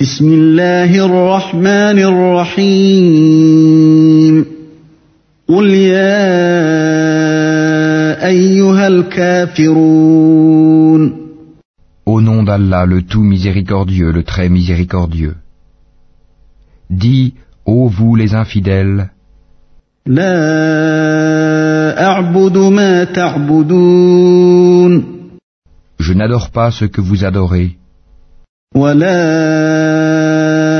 بسم الله الرحمن الرحيم قل يا أيها الكافرون Au nom d'Allah, le tout miséricordieux, le très miséricordieux. Dis, ô vous les infidèles, لا أعبد ما تعبدون je n'adore pas ce que vous adorez, ولا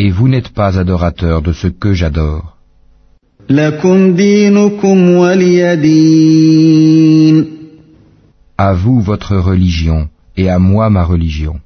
et vous n'êtes pas adorateur de ce que j'adore. À vous votre religion, et à moi ma religion.